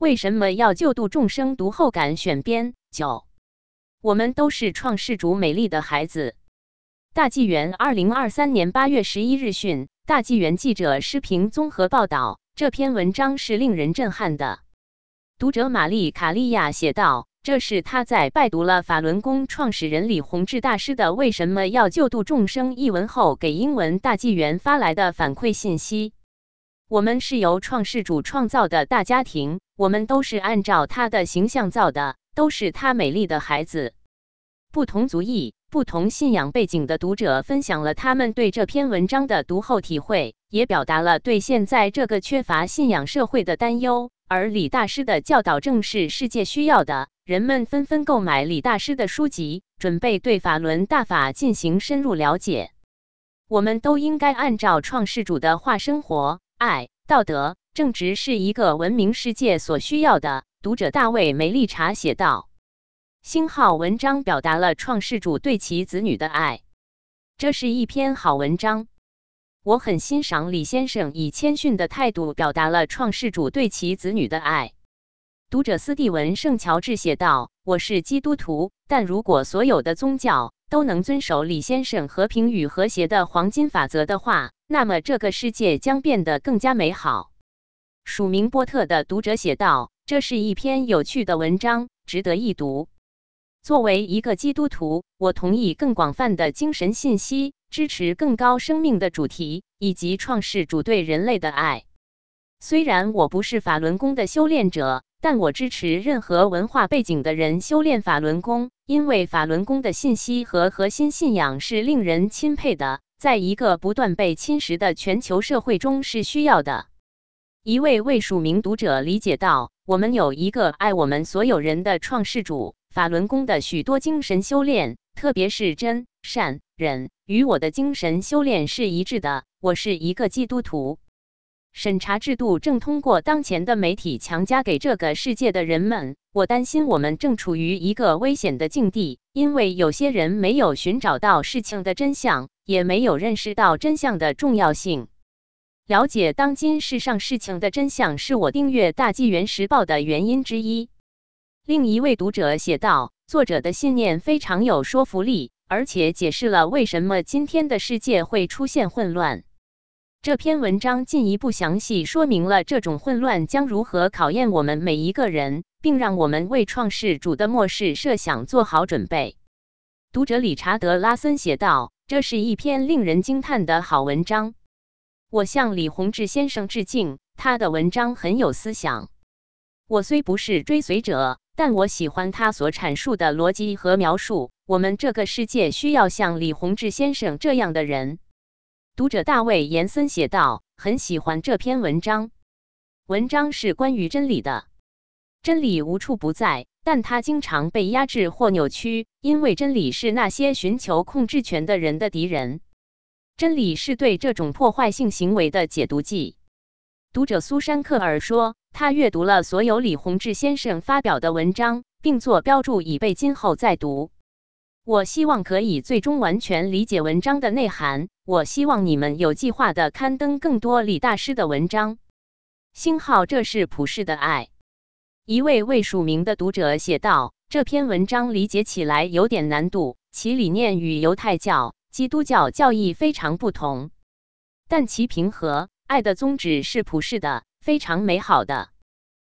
为什么要救度众生？读后感选编九。我们都是创世主美丽的孩子。大纪元二零二三年八月十一日讯，大纪元记者施平综合报道。这篇文章是令人震撼的。读者玛丽卡利亚写道：“这是他在拜读了法轮功创始人李洪志大师的《为什么要救度众生》一文后，给英文大纪元发来的反馈信息。我们是由创世主创造的大家庭，我们都是按照他的形象造的，都是他美丽的孩子。不同族裔。”不同信仰背景的读者分享了他们对这篇文章的读后体会，也表达了对现在这个缺乏信仰社会的担忧。而李大师的教导正是世界需要的，人们纷纷购买李大师的书籍，准备对法轮大法进行深入了解。我们都应该按照创世主的话生活，爱、道德、正直是一个文明世界所需要的。读者大卫梅丽查写道。星号文章表达了创世主对其子女的爱，这是一篇好文章。我很欣赏李先生以谦逊的态度表达了创世主对其子女的爱。读者斯蒂文圣乔治写道：“我是基督徒，但如果所有的宗教都能遵守李先生和平与和谐的黄金法则的话，那么这个世界将变得更加美好。”署名波特的读者写道：“这是一篇有趣的文章，值得一读。”作为一个基督徒，我同意更广泛的精神信息，支持更高生命的主题，以及创世主对人类的爱。虽然我不是法轮功的修炼者，但我支持任何文化背景的人修炼法轮功，因为法轮功的信息和核心信仰是令人钦佩的，在一个不断被侵蚀的全球社会中是需要的。一位未署名读者理解到，我们有一个爱我们所有人的创世主。法轮功的许多精神修炼，特别是真善忍，与我的精神修炼是一致的。我是一个基督徒。审查制度正通过当前的媒体强加给这个世界的人们。我担心我们正处于一个危险的境地，因为有些人没有寻找到事情的真相，也没有认识到真相的重要性。了解当今世上事情的真相，是我订阅《大纪元时报》的原因之一。另一位读者写道：“作者的信念非常有说服力，而且解释了为什么今天的世界会出现混乱。这篇文章进一步详细说明了这种混乱将如何考验我们每一个人，并让我们为创世主的末世设想做好准备。”读者理查德·拉森写道：“这是一篇令人惊叹的好文章。我向李洪志先生致敬，他的文章很有思想。我虽不是追随者。”但我喜欢他所阐述的逻辑和描述。我们这个世界需要像李洪志先生这样的人。读者大卫延森写道：“很喜欢这篇文章。文章是关于真理的。真理无处不在，但它经常被压制或扭曲，因为真理是那些寻求控制权的人的敌人。真理是对这种破坏性行为的解毒剂。”读者苏珊克尔说。他阅读了所有李洪志先生发表的文章，并做标注，以备今后再读。我希望可以最终完全理解文章的内涵。我希望你们有计划的刊登更多李大师的文章。星号，这是普世的爱。一位未署名的读者写道：“这篇文章理解起来有点难度，其理念与犹太教、基督教教义非常不同，但其平和爱的宗旨是普世的。”非常美好的。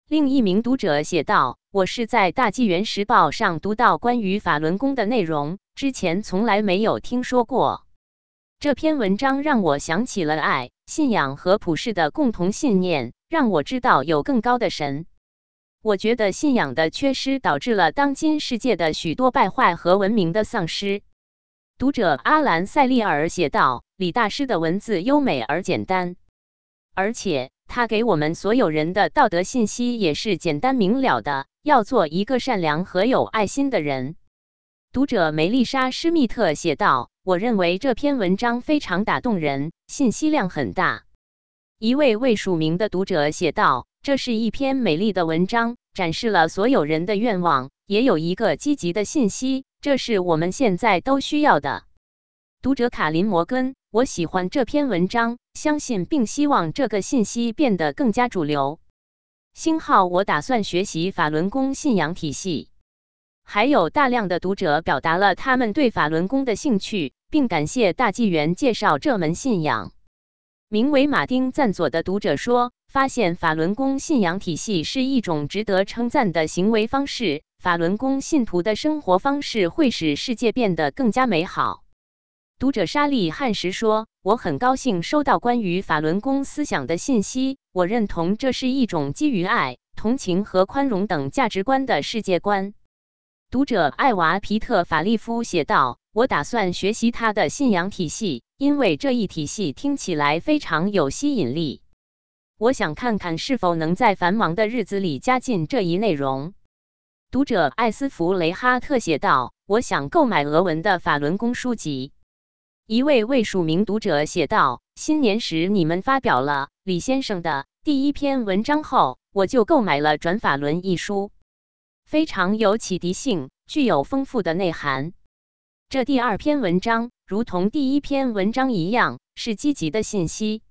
另一名读者写道：“我是在《大纪元时报》上读到关于法轮功的内容，之前从来没有听说过。这篇文章让我想起了爱、信仰和普世的共同信念，让我知道有更高的神。我觉得信仰的缺失导致了当今世界的许多败坏和文明的丧失。”读者阿兰·塞利尔写道：“李大师的文字优美而简单，而且。”他给我们所有人的道德信息也是简单明了的，要做一个善良和有爱心的人。读者梅丽莎·施密特写道：“我认为这篇文章非常打动人，信息量很大。”一位未署名的读者写道：“这是一篇美丽的文章，展示了所有人的愿望，也有一个积极的信息，这是我们现在都需要的。”读者卡林·摩根。我喜欢这篇文章，相信并希望这个信息变得更加主流。星号我打算学习法轮功信仰体系。还有大量的读者表达了他们对法轮功的兴趣，并感谢大纪元介绍这门信仰。名为马丁赞佐的读者说：“发现法轮功信仰体系是一种值得称赞的行为方式。法轮功信徒的生活方式会使世界变得更加美好。”读者沙利汉时说：“我很高兴收到关于法轮功思想的信息。我认同这是一种基于爱、同情和宽容等价值观的世界观。”读者艾娃皮特法利夫写道：“我打算学习他的信仰体系。”因为这一体系听起来非常有吸引力，我想看看是否能在繁忙的日子里加进这一内容。读者艾斯弗雷哈特写道：“我想购买俄文的法轮功书籍。”一位未署名读者写道：“新年时你们发表了李先生的第一篇文章后，我就购买了《转法轮》一书，非常有启迪性，具有丰富的内涵。这第二篇文章。”如同第一篇文章一样，是积极的信息。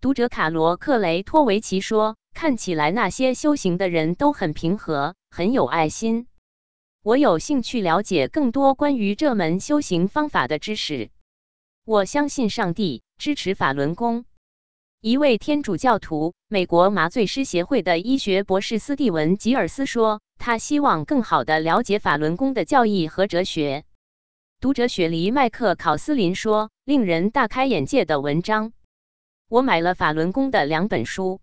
读者卡罗克雷托维奇说：“看起来那些修行的人都很平和，很有爱心。我有兴趣了解更多关于这门修行方法的知识。我相信上帝支持法轮功。”一位天主教徒、美国麻醉师协会的医学博士斯蒂文吉尔斯说：“他希望更好地了解法轮功的教义和哲学。”读者雪梨麦克考斯林说：“令人大开眼界的文章。我买了法轮功的两本书。”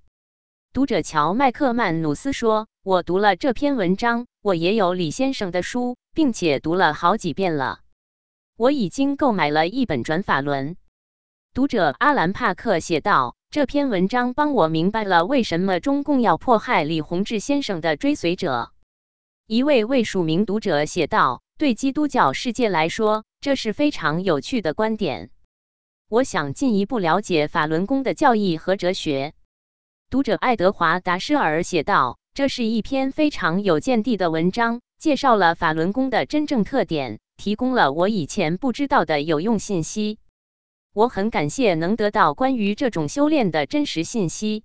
读者乔麦克曼努斯说：“我读了这篇文章，我也有李先生的书，并且读了好几遍了。我已经购买了一本《转法轮》。”读者阿兰帕克写道：“这篇文章帮我明白了为什么中共要迫害李洪志先生的追随者。”一位未署名读者写道。对基督教世界来说，这是非常有趣的观点。我想进一步了解法轮功的教义和哲学。读者爱德华达施尔写道：“这是一篇非常有见地的文章，介绍了法轮功的真正特点，提供了我以前不知道的有用信息。我很感谢能得到关于这种修炼的真实信息。”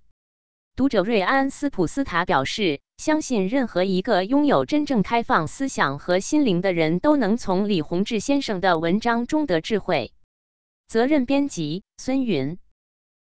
读者瑞安斯普斯塔表示。相信任何一个拥有真正开放思想和心灵的人都能从李洪志先生的文章中得智慧。责任编辑：孙云。